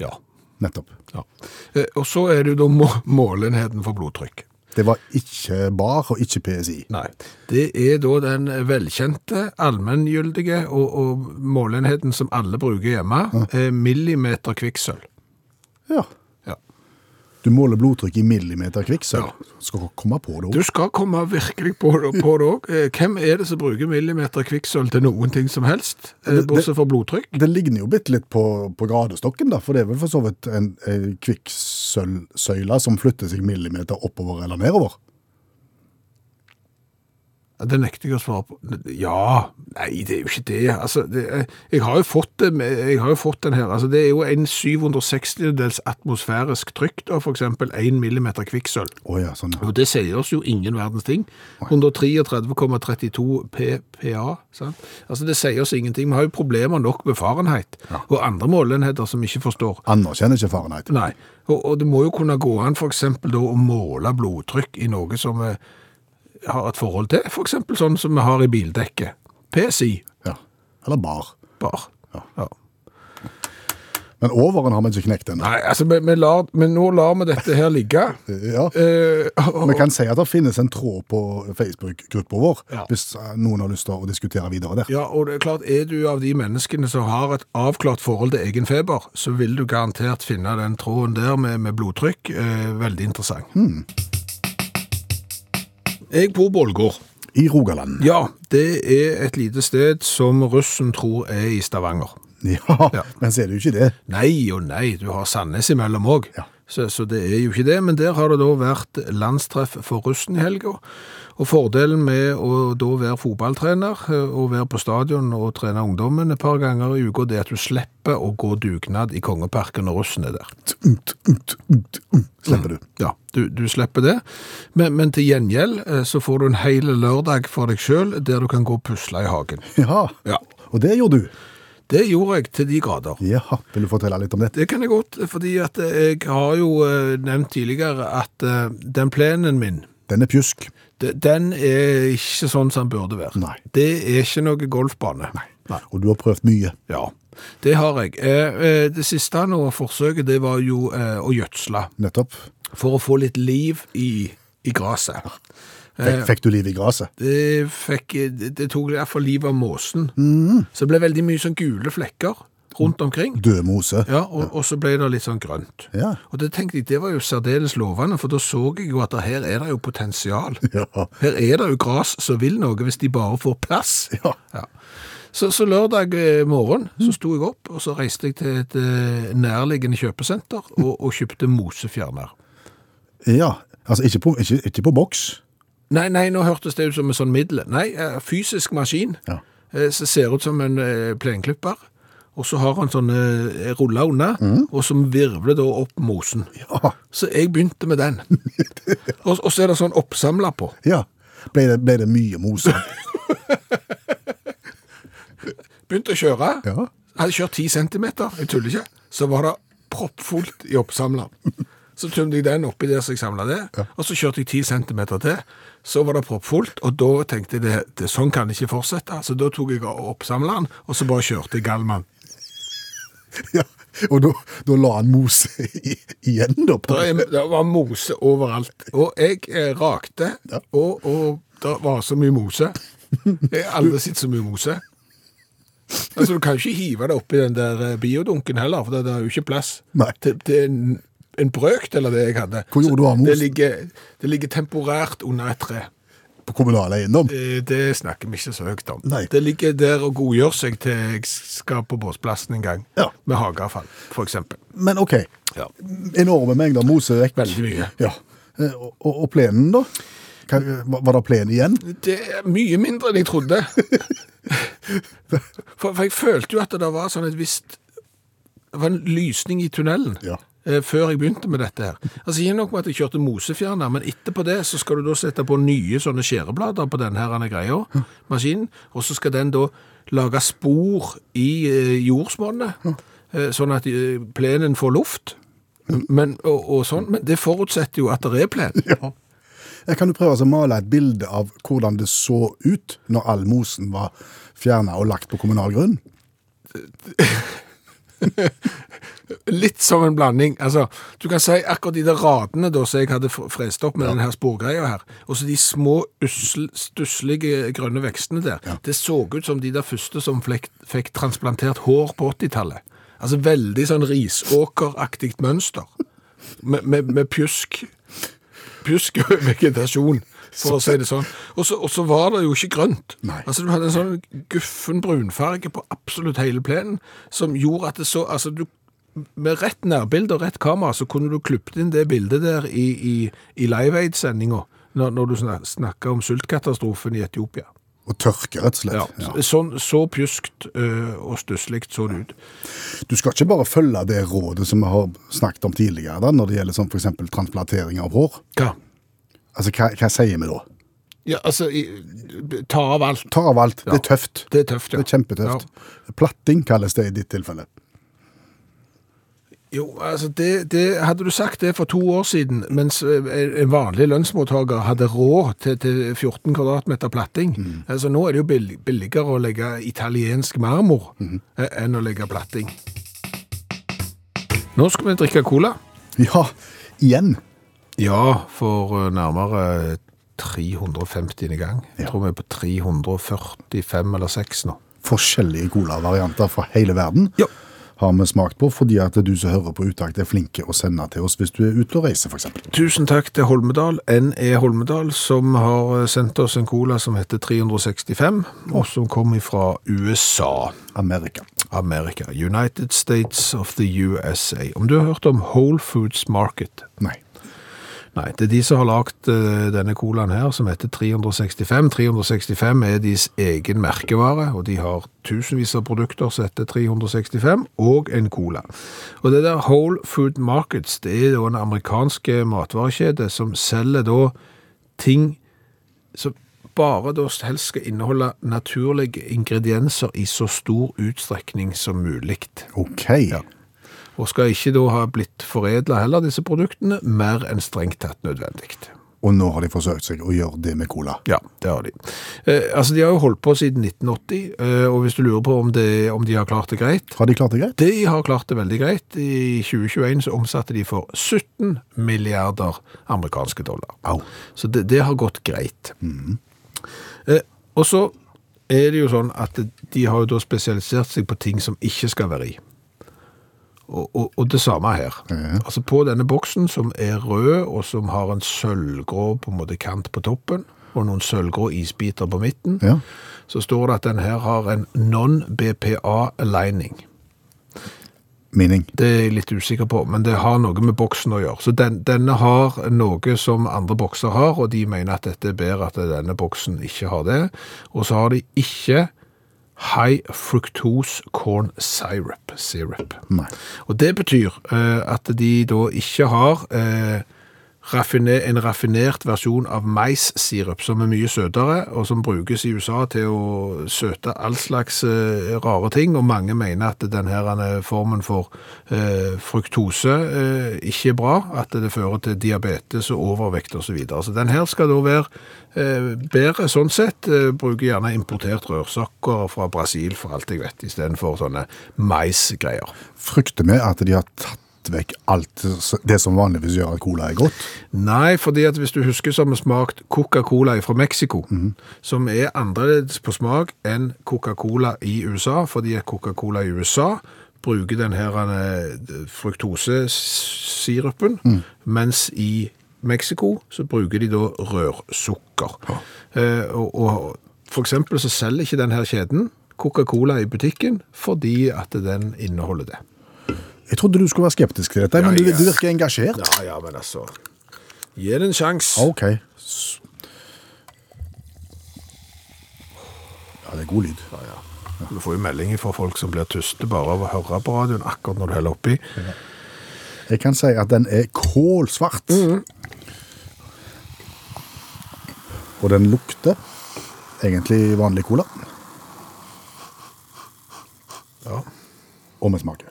Ja. Nettopp. Ja. Eh, Og så er det jo da målenheten for blodtrykk. Det var ikke bar og ikke PSI. Nei. Det er da den velkjente, allmenngyldige og, og målenheten som alle bruker hjemme, ja. millimeter kvikksølv. Ja. Du måler blodtrykk i millimeter kvikksølv. Ja. Skal komme på det Du skal komme virkelig på det òg. Eh, Hvem er det som bruker millimeter kvikksølv til noen ting som helst, eh, Det- det- bortsett fra blodtrykk? Det ligner jo bitte litt på, på gradestokken, da, for det er vel for så vidt en, en kvikksølvsøyle som flytter seg millimeter oppover eller nedover. Ja, Det nekter jeg å svare på. Ja, nei, det er jo ikke det. Altså, det er, jeg har jo fått det jeg har jo fått den her. Altså, det er jo en 760-dels atmosfærisk trykk, da, eksempel 1 millimeter kvikksølv. Oh, ja, sånn. Og det sier oss jo ingen verdens ting. 133,32 ppa. Sant? Altså, det sier oss ingenting. Vi har jo problemer nok med Fahrenheit og andre målenheter som vi ikke forstår. Anerkjenner ikke Fahrenheit. Nei, og, og det må jo kunne gå an eksempel å måle blodtrykk i noe som vi har et forhold til. For eksempel sånn som vi har i bildekket. PSI, Ja. Eller bar. bar. Ja. Men overen har vi ikke knekt ennå. Nei, altså, vi, vi lar, men nå lar vi dette her ligge. (laughs) Ja. Eh, og- Vi kan si at det finnes en tråd på Facebook-gruppa vår, Ja. hvis noen har lyst til å diskutere videre der. Ja, og det er klart, er du av de menneskene som har et avklart forhold til egen feber, så vil du garantert finne den tråden der med, med blodtrykk. Eh, veldig interessant. Jeg bor på Ålgård. I Rogaland. Ja, det er et lite sted som russen tror er i Stavanger. Ja, Ja. men så er det jo ikke det. Nei og nei, du har Sandnes imellom òg. Ja. Så, så det er jo ikke det, men der har det da vært landstreff for russen i helga. Og fordelen med å da være fotballtrener eh, og være på stadion og trene ungdommen et par ganger i uka, det er at du slipper å gå dugnad i Kongeparken når russen er der. Slipper du. Ja, du, du slipper det. Men, men til gjengjeld eh, så får du en hel lørdag for deg sjøl der du kan gå og pusle i hagen. Ja, Ja. og det gjorde du. Det gjorde jeg til de grader. Ja, vil du fortelle litt om det? Det kan jeg godt, fordi at jeg har jo eh, nevnt tidligere at eh, den plenen min, Den er pjusk. den er ikke sånn som den burde være. Nei. Det er ikke noe golfbane. Nei. Og du har prøvd mye. Ja, det har jeg. Eh, eh, Det siste nå forsøket, det var jo eh, å gjødsle. Nettopp. for å få litt liv i, i gresset. Fikk, fikk du liv i gresset? Det, fikk, det, det tok i hvert fall livet av måsen. Så det ble veldig mye sånn gule flekker rundt omkring. Død mose? Ja, og, og så ble det litt sånn grønt. Ja. Og det tenkte jeg, det var jo særdeles lovende, for da så jeg jo at her er det jo potensial. (laughs) Ja. Her er det jo gras som vil noe, hvis de bare får plass. Ja. Så, så lørdag eh, morgen så sto jeg opp, og så reiste jeg til et eh, nærliggende kjøpesenter og, og kjøpte mosefjerner. ja. Altså, ikke på, ikke, ikke på boks. Nei, nei, nå hørtes det ut som en sånn middel. Nei, eh, fysisk maskin. Ja. Så som ser ut som en eh, plenklipper. Og så har han sånne eh, ruller unna, og som virvler da opp mosen. Ja. Så jeg begynte med den. (laughs) og, og så er det sånn oppsamla på. ja. Ble, det, ble det mye mose? (laughs) Begynte å kjøre. Ja. Hadde kjørt ti centimeter, jeg tuller ikke. Så var det proppfullt i oppsamleren. Så tømte jeg den oppi der så jeg samla det, og så kjørte jeg 10 centimeter til. Så var det proppfullt, og da tenkte jeg det, det, sånn kan det ikke fortsette. Så da tok jeg oppsamleren, og så bare kjørte jeg Gallmann. (laughs) ja. Og da, da la han mose i, igjen, da? På. Det, det var mose overalt. Og jeg eh, rakte, Ja. og, og det var så mye mose. Jeg har aldri sett så mye mose. Altså, Du kan ikke hive det oppi den der eh, biodunken heller, for det, det er jo ikke plass Nei. til, til en, brøkdel av det jeg hadde. Hvor gjorde du av mos? Det ligger, det ligger temporært under et tre. På kommunal eiendom? Det, det snakker vi ikke så høyt om. Nei. Det ligger der og godgjør seg til jeg skal på båsplassen en gang, Ja. med hageavfall, eksempel. Men OK. Ja. Enorme mengder mose vekk. Veldig mye. Ja. Eh, Og, og og plenen, da? Var var det plen igjen? Det er mye mindre enn jeg trodde. (laughs) For, for jeg følte jo at det var sånn et visst Det var en lysning i tunnelen Ja. Eh, før jeg begynte med dette her. Altså Ikke nok med at jeg kjørte mosefjerner, men etterpå det så skal du da sette på nye sånne skjæreblader på denne greia, maskinen, og så skal den da lage spor i eh, jordsmonnet, eh, sånn at plenen får luft. Men, og, og sånn, men det forutsetter jo at det er plen. Ja. Kan du prøve å male et bilde av hvordan det så ut når all mosen var fjerna og lagt på kommunal grunn? (laughs) Litt som en blanding. Altså, du kan si akkurat de der radene da, som jeg hadde frest opp med denne her sporgreia her, og så de små stusslige grønne vekstene der, det så ut som de der første som fikk, fikk transplantert hår på 80-tallet. Altså veldig sånn risåkeraktig mønster, med, med, med pjusk, pjusk (laughs) vegetasjon, for å si det sånn. Og så, og så var det jo ikke grønt. Nei. Altså Du hadde en sånn guffen brunfarge på absolutt hele plenen, som gjorde at det så altså du, Med rett nærbilde og rett kamera så kunne du klippet inn det bildet der i, i, i Live Aid-sendinga, når, når du snak- snakka om sultkatastrofen i Etiopia. Og tørke, rett og slett. Ja, Ja. Sånn, så pjuskt øh, og stusslig så det ut. Du skal ikke bare følge det rådet som vi har snakket om tidligere, da, når det gjelder sånn f.eks. transplantering av hår. Hva? Altså, hva, hva sier vi da? Ja, altså i, Ta av alt. Ta av alt. Ja. Det er tøft. Det er tøft, ja. Det er kjempetøft. Platting kalles det i ditt tilfelle. Jo, altså det, det Hadde du sagt det for to år siden, mens eh, en vanlig lønnsmottaker hadde råd til, til 14 kvadratmeter platting altså Nå er det jo bill- billigere å legge italiensk marmor mm. enn å legge platting. Nå skal vi drikke cola. Ja, igjen. Ja, for eh, nærmere 350. gang. Jeg Ja. tror vi er på 345 eller 6 nå. Forskjellige colavarianter fra hele verden Ja. Har vi smakt på, fordi at du som hører på Utakt er flinke å sende til oss hvis du er ute og reiser, f.eks. Tusen takk til Holmedal, NE Holmedal, som har sendt oss en cola som heter 365, og som kommer fra USA. Amerika. Amerika. United States of the USA. Om du har hørt om Whole Foods Market? Nei. Nei, det er de som har lagt uh, denne colaen her, som heter 365. 365 er deres egen merkevare, og de har tusenvis av produkter som heter 365, og en cola. Og det der Whole Food Markets, det er da en amerikansk matvarekjede som selger da ting som bare da helst skal inneholde naturlige ingredienser i så stor utstrekning som mulig. OK. Ja. Og skal ikke da ha blitt foredla heller, disse produktene, mer enn strengt tatt nødvendig. Og nå har de forsøkt seg å gjøre det med cola. Ja, det har de. Eh, altså, De har jo holdt på siden 1980, eh, og hvis du lurer på om, det, om de har klart det greit Har de klart det greit? De har klart det veldig greit. I 2021 så omsatte de for 17 milliarder amerikanske dollar. Au. Så det, det har gått greit. Eh, og så er det jo sånn at de har jo da spesialisert seg på ting som ikke skal være i. Og, og, og det samme her. Ja. Altså På denne boksen, som er rød, og som har en sølvgrå på en måte kant på toppen, og noen sølvgrå isbiter på midten, Ja. så står det at den her har en non-BPA-aligning. Mening. Det er jeg litt usikker på, men det har noe med boksen å gjøre. Så den, denne har noe som andre bokser har, og de mener at dette er bedre at denne boksen ikke har det. Og så har de ikke high fructose corn syrup. syrup. Og det betyr eh, at de da ikke har eh, raffine- en raffinert versjon av mais-sirup, som er mye søtere, og som brukes i USA til å søte all slags eh, rare ting, og mange mener at denne formen for eh, fruktose eh, ikke er bra, at det fører til diabetes og overvekt og så videre. Så den her skal da være eh, bedre sånn sett, eh, bruker gjerne importert rørsokker fra Brasil, for alt jeg vet, i stedet for sånne mais-greier. Frykter vi at de har tatt vekk alt det som vanligvis gjør at cola er godt? Nei, fordi at hvis du husker så har vi smakt Coca-Cola fra Mexico, som er annerledes på smak enn Coca-Cola i USA, fordi Coca-Cola i USA bruker den her fruktosesirupen, fruktosesirupen, mens i Mexico så bruker de da rørsukker. Eh, og, og for eksempel så selger ikke den her kjeden Coca-Cola i butikken fordi at den inneholder det. Jeg trodde du skulle være skeptisk til dette, Ja, men du, ja. du virker engasjert. Ja, ja, men altså Gi det en sjanse. Ok. Ja, det er god lyd. Du får jo meldinger fra folk som blir tuste bare av å høre på radioen akkurat når du heller oppi. Jeg kan si at den er kålsvart. Og den lukter egentlig vanlig cola. Ja. Og med smaker.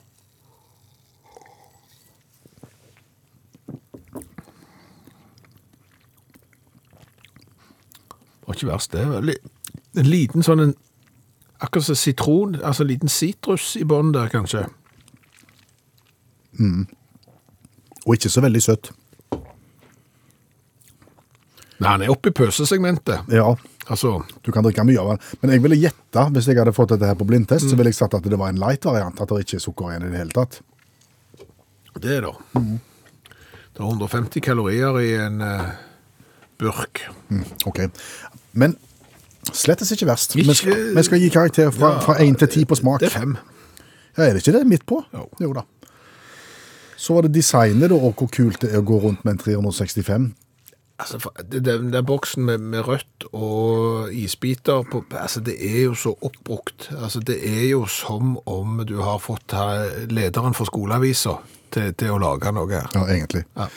Var ikke verst, det. er En liten sånn en, Akkurat som sitron, altså en liten sitrus i bånn der, kanskje. Og ikke så veldig søtt. Nei, han er oppe i pøsesegmentet. Ja, Altså, du kan drikke mye av den. Men jeg ville gjette, hvis jeg hadde fått dette her på blindtest, så ville jeg sagt at det var en light-variant. At det ikke er sukker igjen i det hele tatt. det er det. Det er 150 kalorier i en eh, burk. Ok. Men slettes ikke verst. Vi skal, vi skal gi karakter fra, Ja, fra 1 til 10 på smak. Det er fem. Ja, er det ikke det midt på? Jo. da. Så var det designet, da, og hvor kult det er å gå rundt med en 365. Altså, den, den boksen med, med rødt og isbiter på, altså, det er jo så oppbrukt. Altså, det er jo som om du har fått lederen for skoleaviser til, til å lage noe her. Ja, egentlig. Ja.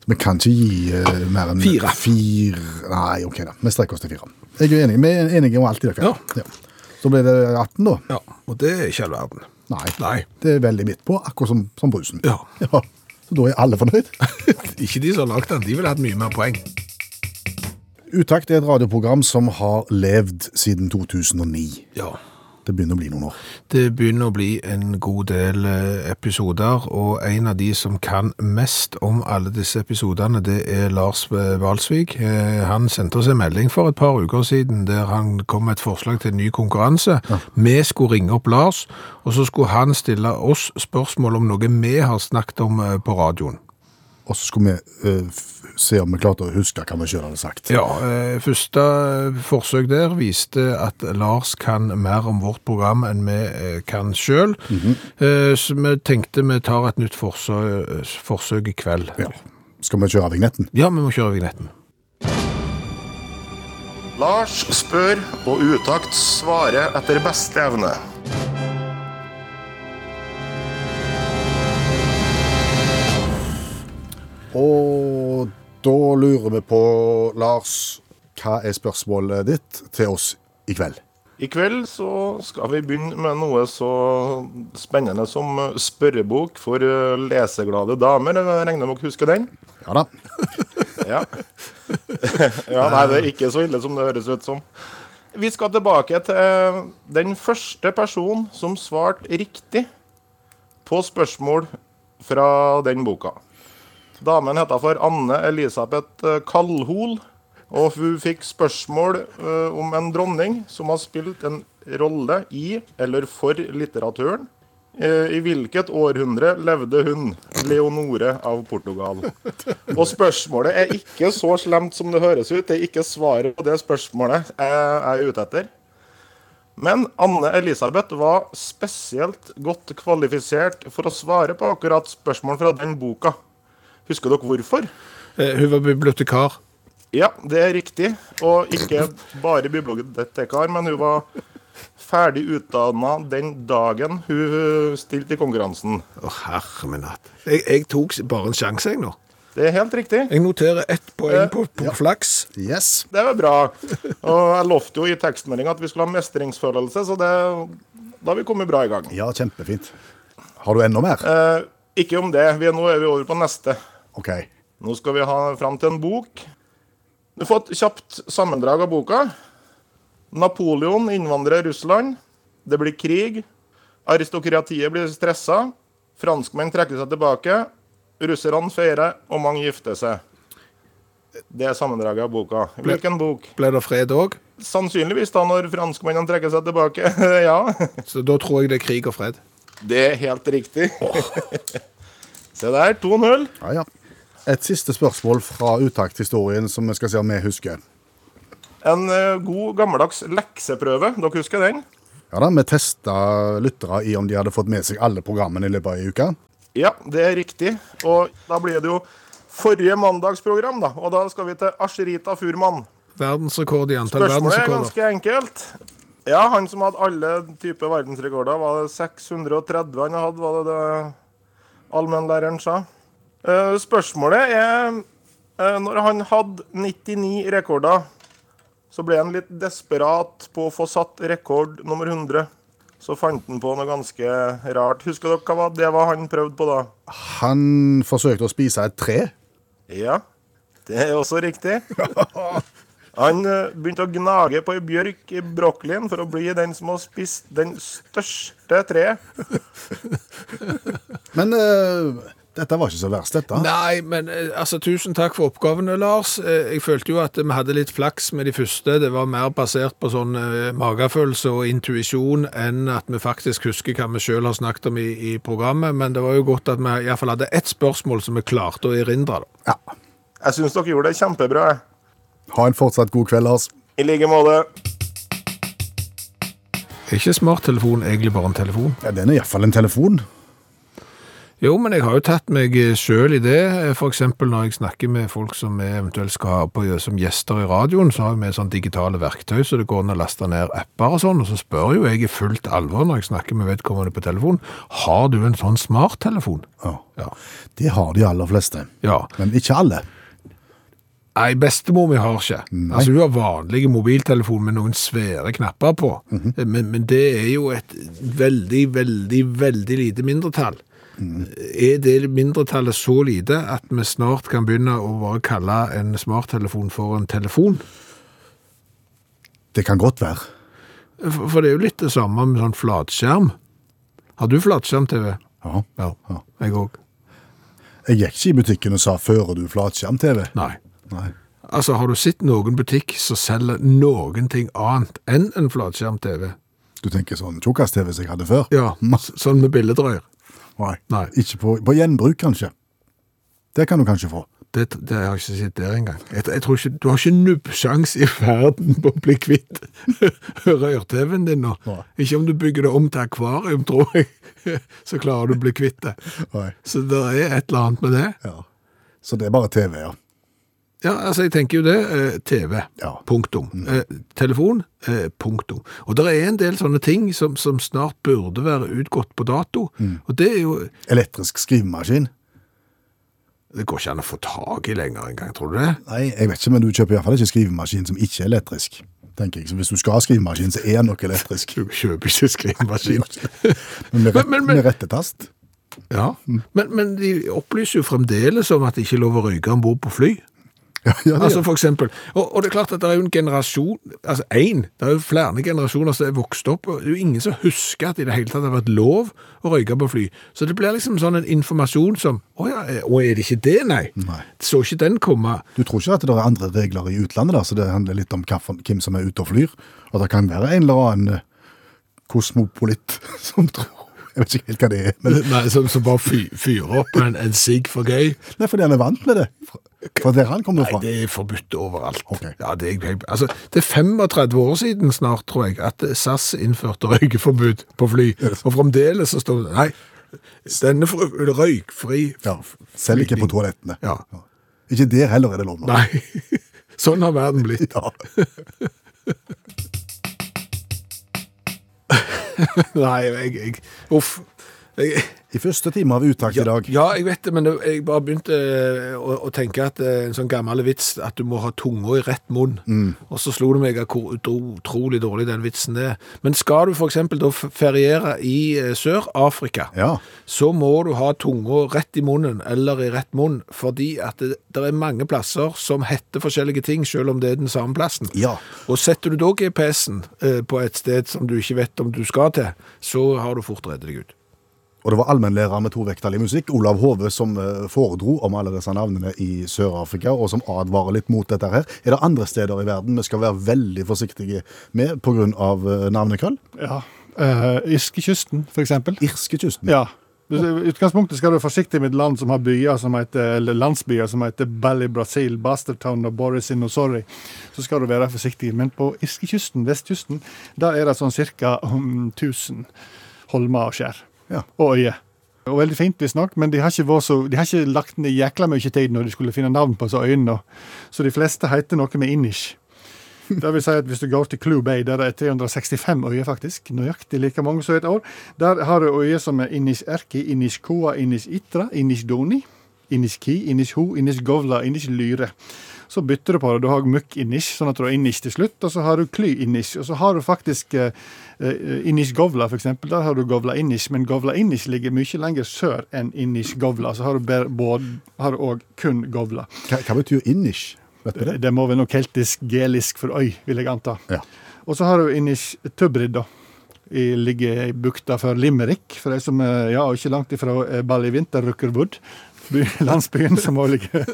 Så vi kan ikke gi uh, mer enn Fire. Fire. Nei, ok da. Vi strekker oss til fire. Jeg er enig. Vi er enige om alt i dere. Ja. Så ble det 18, da? Ja, og det er ikke all verden. Nei. Nei. Det er veldig midt på, akkurat som, som brusen. Ja. (laughs) ja. Så da er alle fornøyd. (laughs) Ikke de som har lagd den, de ville hatt mye mer poeng. Utakt er et radioprogram som har levd siden 2009. Ja. Det begynner å bli noen år. Det begynner å bli en god del eh, episoder, og en av de som kan mest om alle disse episodene, det er Lars Valsvik. Eh, Han sendte oss en melding for et par uker siden der han kom med et forslag til en ny konkurranse. Vi skulle ringe opp Lars, og så skulle han stille oss spørsmål om noe vi har snakket om eh, på radioen. Og så skulle vi f- se om vi klarte å huske hva vi sjøl hadde sagt. Ja, eh, første eh, forsøk der viste at Lars kan mer om vårt program enn vi eh, kan sjøl. Eh, Så vi tenkte vi tar et nytt forsøk, forsøk i kveld. Ja. Skal vi kjøre vignetten? Ja, vi må kjøre vignetten. Lars spør, og utakt svarer etter beste evne. Og da lurer vi på, Lars, hva er spørsmålet ditt til oss i kveld? I kveld så skal vi begynne med noe så spennende som spørrebok for eh, leseglade damer. Jeg regner med dere husker den? Ja da. (laughs) Ja. (laughs) ja, nei, det er ikke så ille som det høres ut som. Vi skal tilbake til den første personen som svarte riktig på spørsmål fra den boka. Damen heter for Anne Elisabeth eh, Kallhol, og hun fikk spørsmål eh, om en dronning som har spilt en rolle i eller for litteraturen. Eh, I hvilket århundre levde hun, Leonore av Portugal? Og spørsmålet er ikke så slemt som det høres ut. Det er ikke svaret på det spørsmålet jeg er ute etter. Men Anne Elisabeth var spesielt godt kvalifisert for å svare på akkurat spørsmål fra den boka. Husker dere hvorfor? Eh, Hun var bibliotekar. Ja, det er riktig. Og ikke bare bibliotekar, men hun var ferdig utdanna den dagen hun stilte i konkurransen. Å, herre min hatt. Jeg, jeg tok bare en sjanse, jeg nå. Det er helt riktig. Jeg noterer ett poeng på, på flaks. Yes. Det var bra. Og jeg lovte jo i tekstmeldinga at vi skulle ha mestringsfølelse, så det, da har vi kommet bra i gang. Ja, kjempefint. Har du enda mer? Eh, ikke om det. Vi er, nå er vi over på neste. OK. Nå skal vi ha fram til en bok. Du får et kjapt sammendrag av boka. Napoleon innvandrer Russland. Det blir krig. Aristokratiet blir stressa. Franskmenn trekker seg tilbake. Russerne feirer, og mange gifter seg. Det er sammendraget av boka. Hvilken bok? Ble det fred òg? Sannsynligvis, da, når franskmennene trekker seg tilbake. (laughs) ja. Så da tror jeg det er krig og fred. Det er helt riktig. (laughs) Se der, 2-0. Ja, ja. Et siste spørsmål fra uttakthistorien som vi skal se om vi husker. En eh, god, gammeldags lekseprøve. Dere husker den? Ja da, Vi testa lyttere i om de hadde fått med seg alle programmene i løpet av ei uke. Ja, det er riktig. Og da blir det jo forrige mandagsprogram, da. Og da skal vi til Asherita Furman. Verdensrekord i antall Spørsmålet er ganske enkelt. Ja, han som hadde alle typer verdensrekorder, var det 630 han hadde, var det det allmennlæreren sa? Eh, Spørsmålet er eh, Når han hadde 99 rekorder, så ble han litt desperat på å få satt rekord nummer 100. Så fant han på noe ganske rart. Husker dere hva det var han prøvde på da? Han forsøkte å spise et tre. Ja, det er også riktig. (laughs) Han eh, begynte å gnage på ei bjørk i brokkolien for å bli den som har spist den største treet. (laughs) Men uh, dette var ikke så verst, dette. Nei, men eh, altså, tusen takk for oppgavene, Lars. Jeg følte jo at vi hadde litt flaks med de første. Det var mer basert på sånn eh, magefølelse og intuisjon enn at vi faktisk husker hva vi sjøl har snakket om i, i programmet. Men det var jo godt at vi iallfall hadde ett spørsmål som vi klarte å erindre. da. Ja. Jeg syns dere gjorde det kjempebra. jeg. Ha en fortsatt god kveld, Lars. I like måte. Er ikke smarttelefon egentlig bare en telefon? Ja, Den er iallfall en telefon. Jo, men jeg har jo tatt meg sjøl i det. For eksempel når jeg snakker med folk som vi eventuelt skal ha på som gjester i radioen, så har vi sånn digitale verktøy, så det går an å laste ned apper og sånn. Og så spør jo jeg i fullt alvor når jeg snakker med vedkommende på telefon, har du en sånn smarttelefon? Ja. Ja. Det har de aller fleste. Ja. Men ikke alle. Nei, bestemor mi har ikke. Altså, hun har vanlige mobiltelefon med noen svære knapper på. men, men det er jo et veldig, veldig, veldig lite mindretall. Er det mindretallet så lite at vi snart kan begynne å bare kalle en smarttelefon for en telefon? Det kan godt være. For for det er jo litt det samme med sånn flatskjerm. Har du flatskjerm-TV? Ja, Ja. jeg òg. Jeg gikk ikke i butikken og sa 'fører du flatskjerm-TV'? Nei. Nei. Altså, har du sett noen butikk som selger noen ting annet enn en flatskjerm-TV? Du tenker sånn tjukkas-TV som jeg hadde før? Ja, (laughs) sånn med billedrøyer. Nei. Nei. Ikke på, på gjenbruk, kanskje. Det kan du kanskje få. Det, det har jeg ikke sett der engang. Jeg, jeg tror ikke, du har ikke nubbsjans i verden på å bli kvitt (laughs) rør-TV-en din nå. Nei. Ikke om du bygger det om til akvarium, (laughs) tror jeg, så klarer du å bli kvitt det. Nei. Så det er et eller annet med det. Ja. Så det er bare TV, ja. Ja, altså jeg tenker jo det. Eh, TV. Ja. Punktum. Eh, telefon. Eh, punktum. Og det er en del sånne ting som, som snart burde være utgått på dato. Og det er jo Elektrisk skrivemaskin? Det går ikke an å få tak i lenger engang, tror du det? Nei, jeg vet ikke, men du kjøper i hvert fall ikke skrivemaskin som ikke er elektrisk. tenker jeg. Så hvis du skal ha skrivemaskin, så er den nok elektrisk. (laughs) Du kjøper ikke skrivemaskin. (laughs) Men med, rett, Men- men- men- med rettetast? Ja, men, men de opplyser jo fremdeles om at det ikke er lov å røyke om bord på fly. Ja, ja, det altså for eksempel. Og, og det er klart at det er jo en generasjon, altså én, det er jo flere generasjoner som er vokst opp, og det er jo ingen som husker at i det hele tatt har vært lov å røyke på fly. Så det blir liksom sånn en informasjon som, å ja, og er det ikke det, nei? Nei. Så ikke den komme. Du tror ikke at det er andre regler i utlandet, da, så det handler litt om hvem som er ute og flyr? Og det kan være en eller annen kosmopolitt kosmopolit (laughs) som tror Jeg vet ikke helt hva det er. Men, Nei, som, som bare fyrer fyrer opp en, en sigg for gøy. nei, fordi han er vant med det. Fra, fra der han kommer Nei, det er forbudt overalt. Okay. Ja, det, er, altså, det er 35 år siden snart, tror jeg, at SAS innførte røykeforbud på fly. Og fremdeles så står det Nei, denne fr- røykfri Ja, selv ikke på toalettene. Ja. Ikke der heller er det lov nå. Nei. (laughs) Sånn har verden blitt. Ja. (laughs) Nei, jeg, jeg Uff. Jeg, I første time av uttak i dag. Ja, jeg vet det, men jeg bare begynte eh, å, å tenke at eh, en sånn gammel vits, at du må ha tunga i rett munn. Mm. Og så slo det meg hvor utrolig dårlig den vitsen er. Men skal du eksempel da feriere i eh, Sør-Afrika, Ja. så må du ha tunga rett i munnen, eller i rett munn, fordi at det, det er mange plasser som heter forskjellige ting, selv om det er den samme plassen. Ja. Og setter du da GPS-en på et sted som du ikke vet om du skal til, så har du fort reddet deg ut. Og det var allmennlærer med tovektig musikk, Olav Hove, som eh, foredro om alle disse navnene i Sør-Afrika, og som advarer litt mot dette her. Er det andre steder i verden vi skal være veldig forsiktige med pga. Uh, navnekrøll? Ja. Uh, Irskekysten, for eksempel. Irskekysten. Ja. I utgangspunktet skal du være forsiktig med et land som har byer som heter, eller landsbyer som heter Bali, Brasil, Bastertown og Borissin og Sorry. Så skal du være forsiktig. Men på irskekysten, vestkysten, der er det sånn ca. 1000 holmer og skjær. Ja. Og øye. Og veldig fint, visstnok, men de har, så, de har ikke lagt ned jækla mye tid når de skulle finne navn på så øyene. Så de fleste heter noe med inish. Det vil si at Hvis du går til Clue Bay, der det er 365 øyer, faktisk, nøyaktig like mange som et år, der har du øyer som er Inish Erki, Inish Koa, Inish Itra, Inish Doni, Inish Ki, Inish Ho, Inish Govla, Inish Lyre. Så bytter du på det. Du har Mukk Inish, sånn at du har Inish til slutt, og så har du Kly Inish. Og så har du faktisk eh, eh, Inish Govla, eksempel. Der har du Govla Inish, men Govla Inish ligger mye lenger sør enn Inish Govla. Så har du både- òg kun Govla. Hva, hva betyr du det? Det må være noe keltisk, gelisk for øy, vil jeg anta. Ja. Og så har du Inish Tubrid, da. I, ligger i bukta for Limerick, for de som er ja, ikke langt ifra eh, Ballyvinter, Rookerwood. By- Landsbyen som må ligge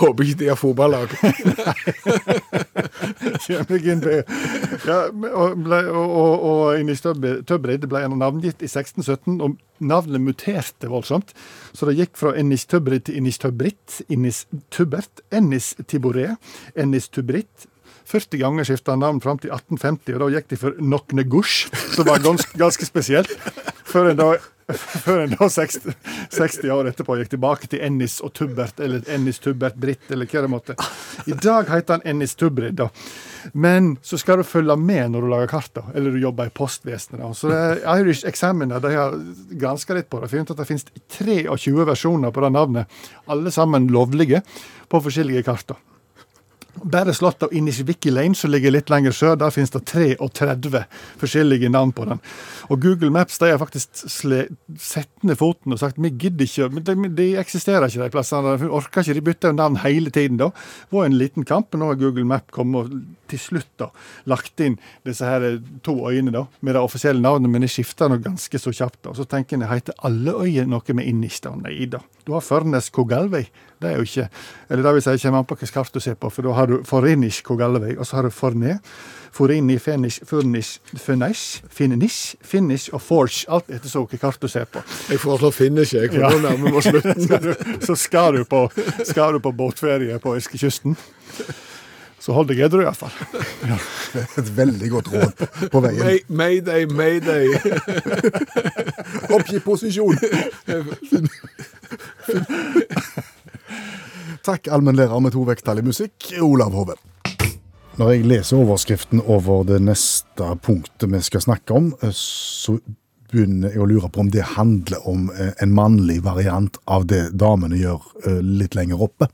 Håper ikke de har fotballag. (laughs) Ja, og, ble, og, og, og Inish Tub- Tubrid ble navngitt i 1617, og navnet muterte voldsomt. Så det gikk fra Ennis Tøbrid til Ennis Tøbrit, Ennis Tubert, Ennis Tiboré, Ennis Tubrit. 40 ganger skifta navn fram til 1850, og da gikk de for Nokne Gush, som var ganske, ganske spesielt. Før en da, før en da 60, 60 år etterpå gikk tilbake til Ennis og Tubbert, eller Ennis Tubbert Britt, eller hva det måtte. I dag heter han Ennis Tubrid, da. Men så skal du følge med når du lager kart, da, eller du jobber i postvesenet. da. Så det er Irish Examiner de har granska litt på det. Funnet at det finnes 23 versjoner på det navnet. Alle sammen lovlige på forskjellige kart. da. Bare slått av Inishviki Lane, som ligger litt lenger sør, der finnes det 33 forskjellige navn på den. Og Google Maps de har faktisk satt ned foten og sagt vi gidder ikke, de, de eksisterer ikke de plassene. De orker ikke, de bytter jo navn hele tiden da. Det var en liten kamp, men nå har Google Map kommet og til slutt da lagt inn disse her to øyene da, med det offisielle navnet, men de skifter nå ganske så kjapt. da. Så tenker en heter alle øyer noe med Inish da? Nei da. Du har Førnes Kogalvei. Det er jo ikke Eller det vil si, kommer an på hvilket kart du ser på, for da har du Forinish Kogalvei, og så har du Forne, Forini, Fenish, Furnish, Funish, Finish, Finish og Forge. Alt etter så hvilket kart du ser på. Jeg foreslår finish, jeg, for Ja. nå nærmer vi oss (laughs) slutten. Så skal du på, skal du på båtferie på Eskekysten. Så hold deg edru, iallfall. Et veldig godt råd på veien. May, mayday, mayday. Oppgi posisjon! (laughs) Takk, allmennlærer med to vekttall i musikk, Olav Hove. Når jeg leser overskriften over det neste punktet vi skal snakke om, eh, så begynner jeg å lure på om det handler om eh, en mannlig variant av det damene gjør eh, litt lenger oppe.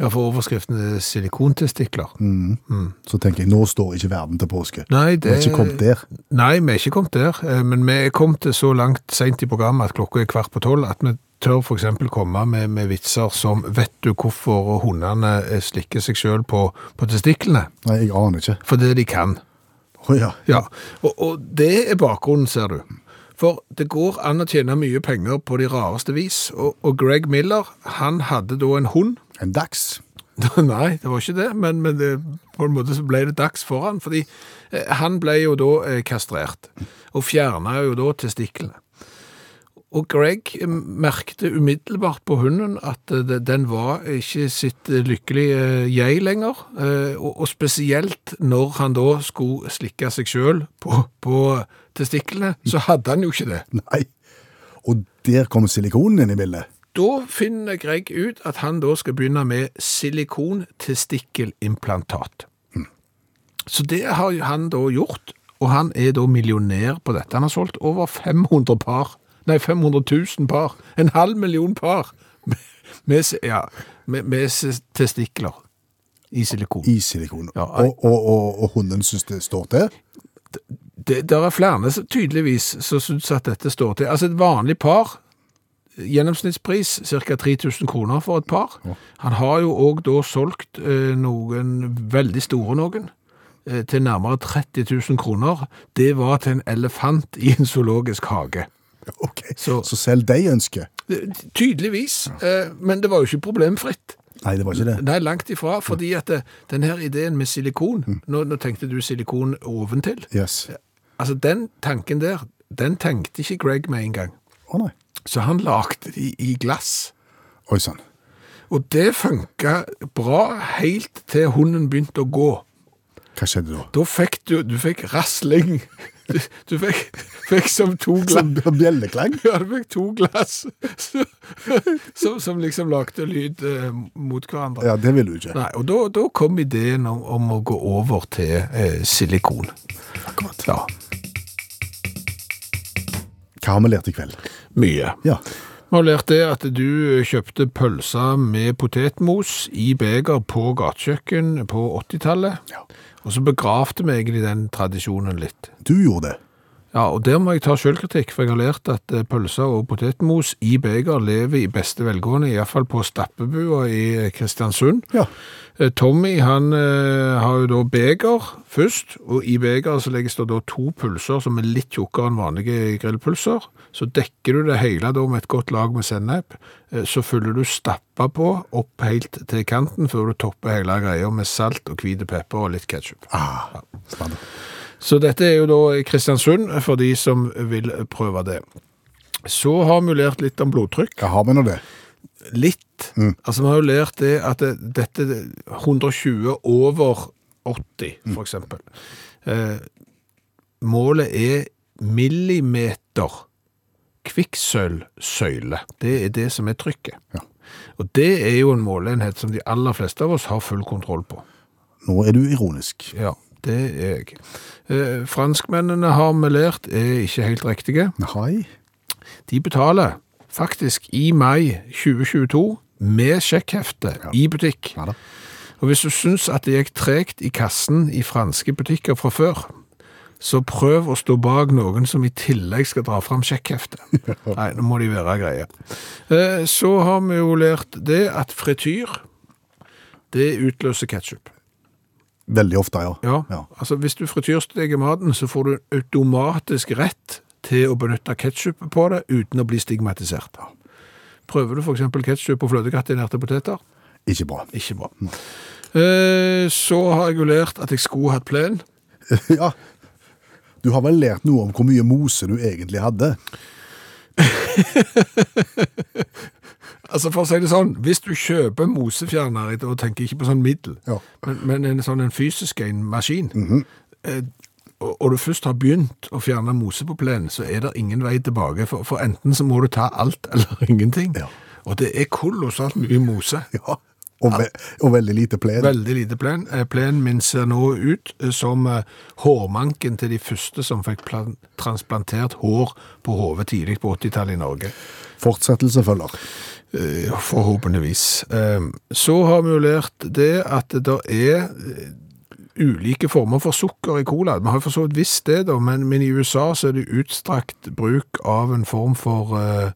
Ja, for overskriften er silikontestikler. Så tenker jeg, nå står ikke verden til påske. Nei, Vi er ikke kommet der. Nei, vi er ikke kommet der. Men vi er kommet så langt sent i programmet at klokka er kvart på tolv at vi tør eksempel komme med, med vitser som Vet du hvorfor hundene eh, slikker seg selv på, på testiklene? Nei, jeg aner ikke. Fordi de kan. Å ja. Ja, og, og det er bakgrunnen, ser du. For det går an å tjene mye penger på de rareste vis. Og, og Greg Miller, han hadde da en hund. En dags. (laughs) Nei, det var ikke det, men, men det, på en måte så ble det dags for han, fordi eh, han ble jo da eh, kastrert, og fjerna jo da testiklene. Og Greg merkte umiddelbart på hunden at eh, den var ikke sitt lykkelige eh, jeg lenger, eh, og, og spesielt når han da skulle slikke seg sjøl på, på testiklene, så hadde han jo ikke det. (laughs) Nei. Og der kom silikonen inn i bildet. Da finner Greg ut at han da skal begynne med silikontestikkelimplantat. Mm. Så det har han da gjort, og han er da millionær på dette. Han har solgt over 500 par, nei 500 000 par, en halv million par, (laughs) med, ja, med, med testikler i silikon. I silikon. Ja, og, og, og, og hunden syns det står til. Det, det er flere tydeligvis som syns at dette står til. Altså et vanlig par, gjennomsnittspris ca. 3000 kroner for et par. Han har jo òg da solgt eh, noen veldig store noen eh, til nærmere 30 000 kroner. Det var til en elefant i en zoologisk hage. (laughs) Ok, Så- Så, selv de ønsker. Tydeligvis, eh, men det var jo ikke problemfritt. Nei, det var ikke det. Nei, langt ifra, fordi at det, den her ideen med silikon, nå, nå tenkte du silikon oventil. Yes. Altså, den tanken der, den tenkte ikke Greg med en gang. Å nei. Så han lagde de i glass. Oi sann. Og det funka bra helt til hunden begynte å gå. Hva skjedde da? Da fikk du, du fikk rasling. Du, du fikk, fikk som to glass. Som bjelleklang? Ja, du fikk to glass som, som liksom lagde lyd eh, mot hverandre. Ja, det ville du ikke. Nei, og da, da kom ideen om, om å gå over til eh, silikon. Akkurat. Ja, Hva har vi lært i kveld? mye. Ja. Vi har lært det at du kjøpte pølser med potetmos i beger på gatekjøkken på 80-tallet. Ja. Og så begravde vi egentlig den tradisjonen litt. Du gjorde det. Ja, og der må jeg ta sjølkritikk, for jeg har lært at eh, pølser og potetmos i beger lever i beste velgående, i hvert fall på Stappebua i Kristiansund. Ja. Eh, Tommy, han eh, har jo da beger først, og i begeret så legges det da to pulser som er litt tjukkere enn vanlige grillpulser. Så dekker du det hele da med et godt lag med sennep, så fyller du stappa på opp helt til kanten før du topper hele greia med salt og hvit pepper og litt ketchup. Ah, spennende. Så dette er jo da Kristiansund for de som vil prøve det. Så har vi lært litt om blodtrykk. Ja, har vi nå det? Litt. Altså, vi har jo lært det at det, dette 120 over 80, for eksempel. Eh, målet er millimeter kvikksølvsøyle. Det er det som er trykket. Ja. Og det er jo en måleenhet som de aller fleste av oss har full kontroll på. Nå er du ironisk. Ja, det er jeg. Eh, franskmennene har vi lært er ikke helt riktige. Nei. De betaler faktisk i mai 2022 med sjekkhefte i butikk. Ja. Og hvis du syns at det gikk tregt i kassen i franske butikker fra før, så prøv å stå bak noen som i tillegg skal dra fram sjekkheftet. (laughs) Nei, nå må de være greie. Eh, Så har vi jo lært det at frityr, det utløser ketchup. Veldig ofte, ja. Ja, Ja. altså hvis du frityrsteker maten, så får du automatisk rett til å benytte ketchup på det uten å bli stigmatisert. Prøver du for eksempel ketchup på fløtegratinerte poteter? Ikke bra. Ikke bra. Eh, Så har jeg jo lært at jeg skulle hatt plen. (laughs) ja. Du har vel lært noe om hvor mye mose du egentlig hadde? (laughs) Altså for å si det sånn, hvis du kjøper mosefjerner, og tenker ikke på sånn middel, Ja. men, men en sånn en fysisk en maskin, eh, og, og du først har begynt å fjerne mose på plenen, så er det ingen vei tilbake, for, for enten så må du ta alt (laughs) eller ingenting. Ja. Og det er kolossalt mye mose. Ja. Og, ve og veldig lite plen. Veldig lite plen. Eh, Plenen min ser nå ut eh, som eh, hårmanken til de første som fikk transplantert hår på hodet tidlig på 80-tallet i Norge. Fortsettelse følger. Forhåpentligvis. Eh, Så har vi jo lært det at det er ulike former for sukker i cola. Vi har for så vidt visst det, da, men, i USA så er det utstrakt bruk av en form for eh,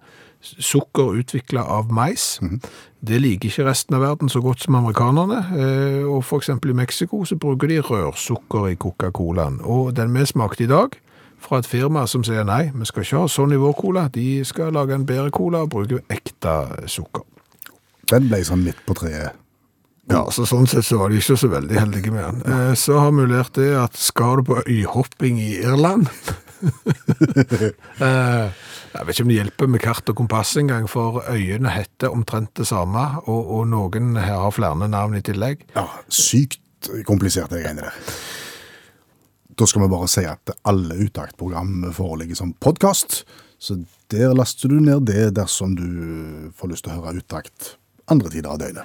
sukker utvikla av mais. Det liker ikke resten av verden så godt som amerikanerne. eh, Og eksempel i Mexico så bruker de rørsukker i Coca-Colaen. Og den vi smakte i dag, fra et firma som sier nei, vi skal ikke ha sånn i vår cola. De skal lage en bedre cola og bruke ekte sukker. Den ble sånn midt på treet. Ja, så sånn sett så var de ikke så veldig heldige med den. Eh, Så har vi lært det at skal du på øyhopping i Irland (laughs) Jeg vet ikke om det hjelper med kart og kompass engang, for øyene heter omtrent det samme, og, og noen her har flere navn i tillegg. Ja, sykt komplisert det greiene der. Da skal vi bare si at alle uttaktprogram foreligger som podkast, så der laster du ned det dersom du får lyst til å høre Utakt andre tider av døgnet.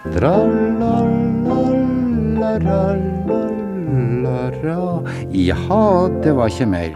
Jaha, det var ikke mer.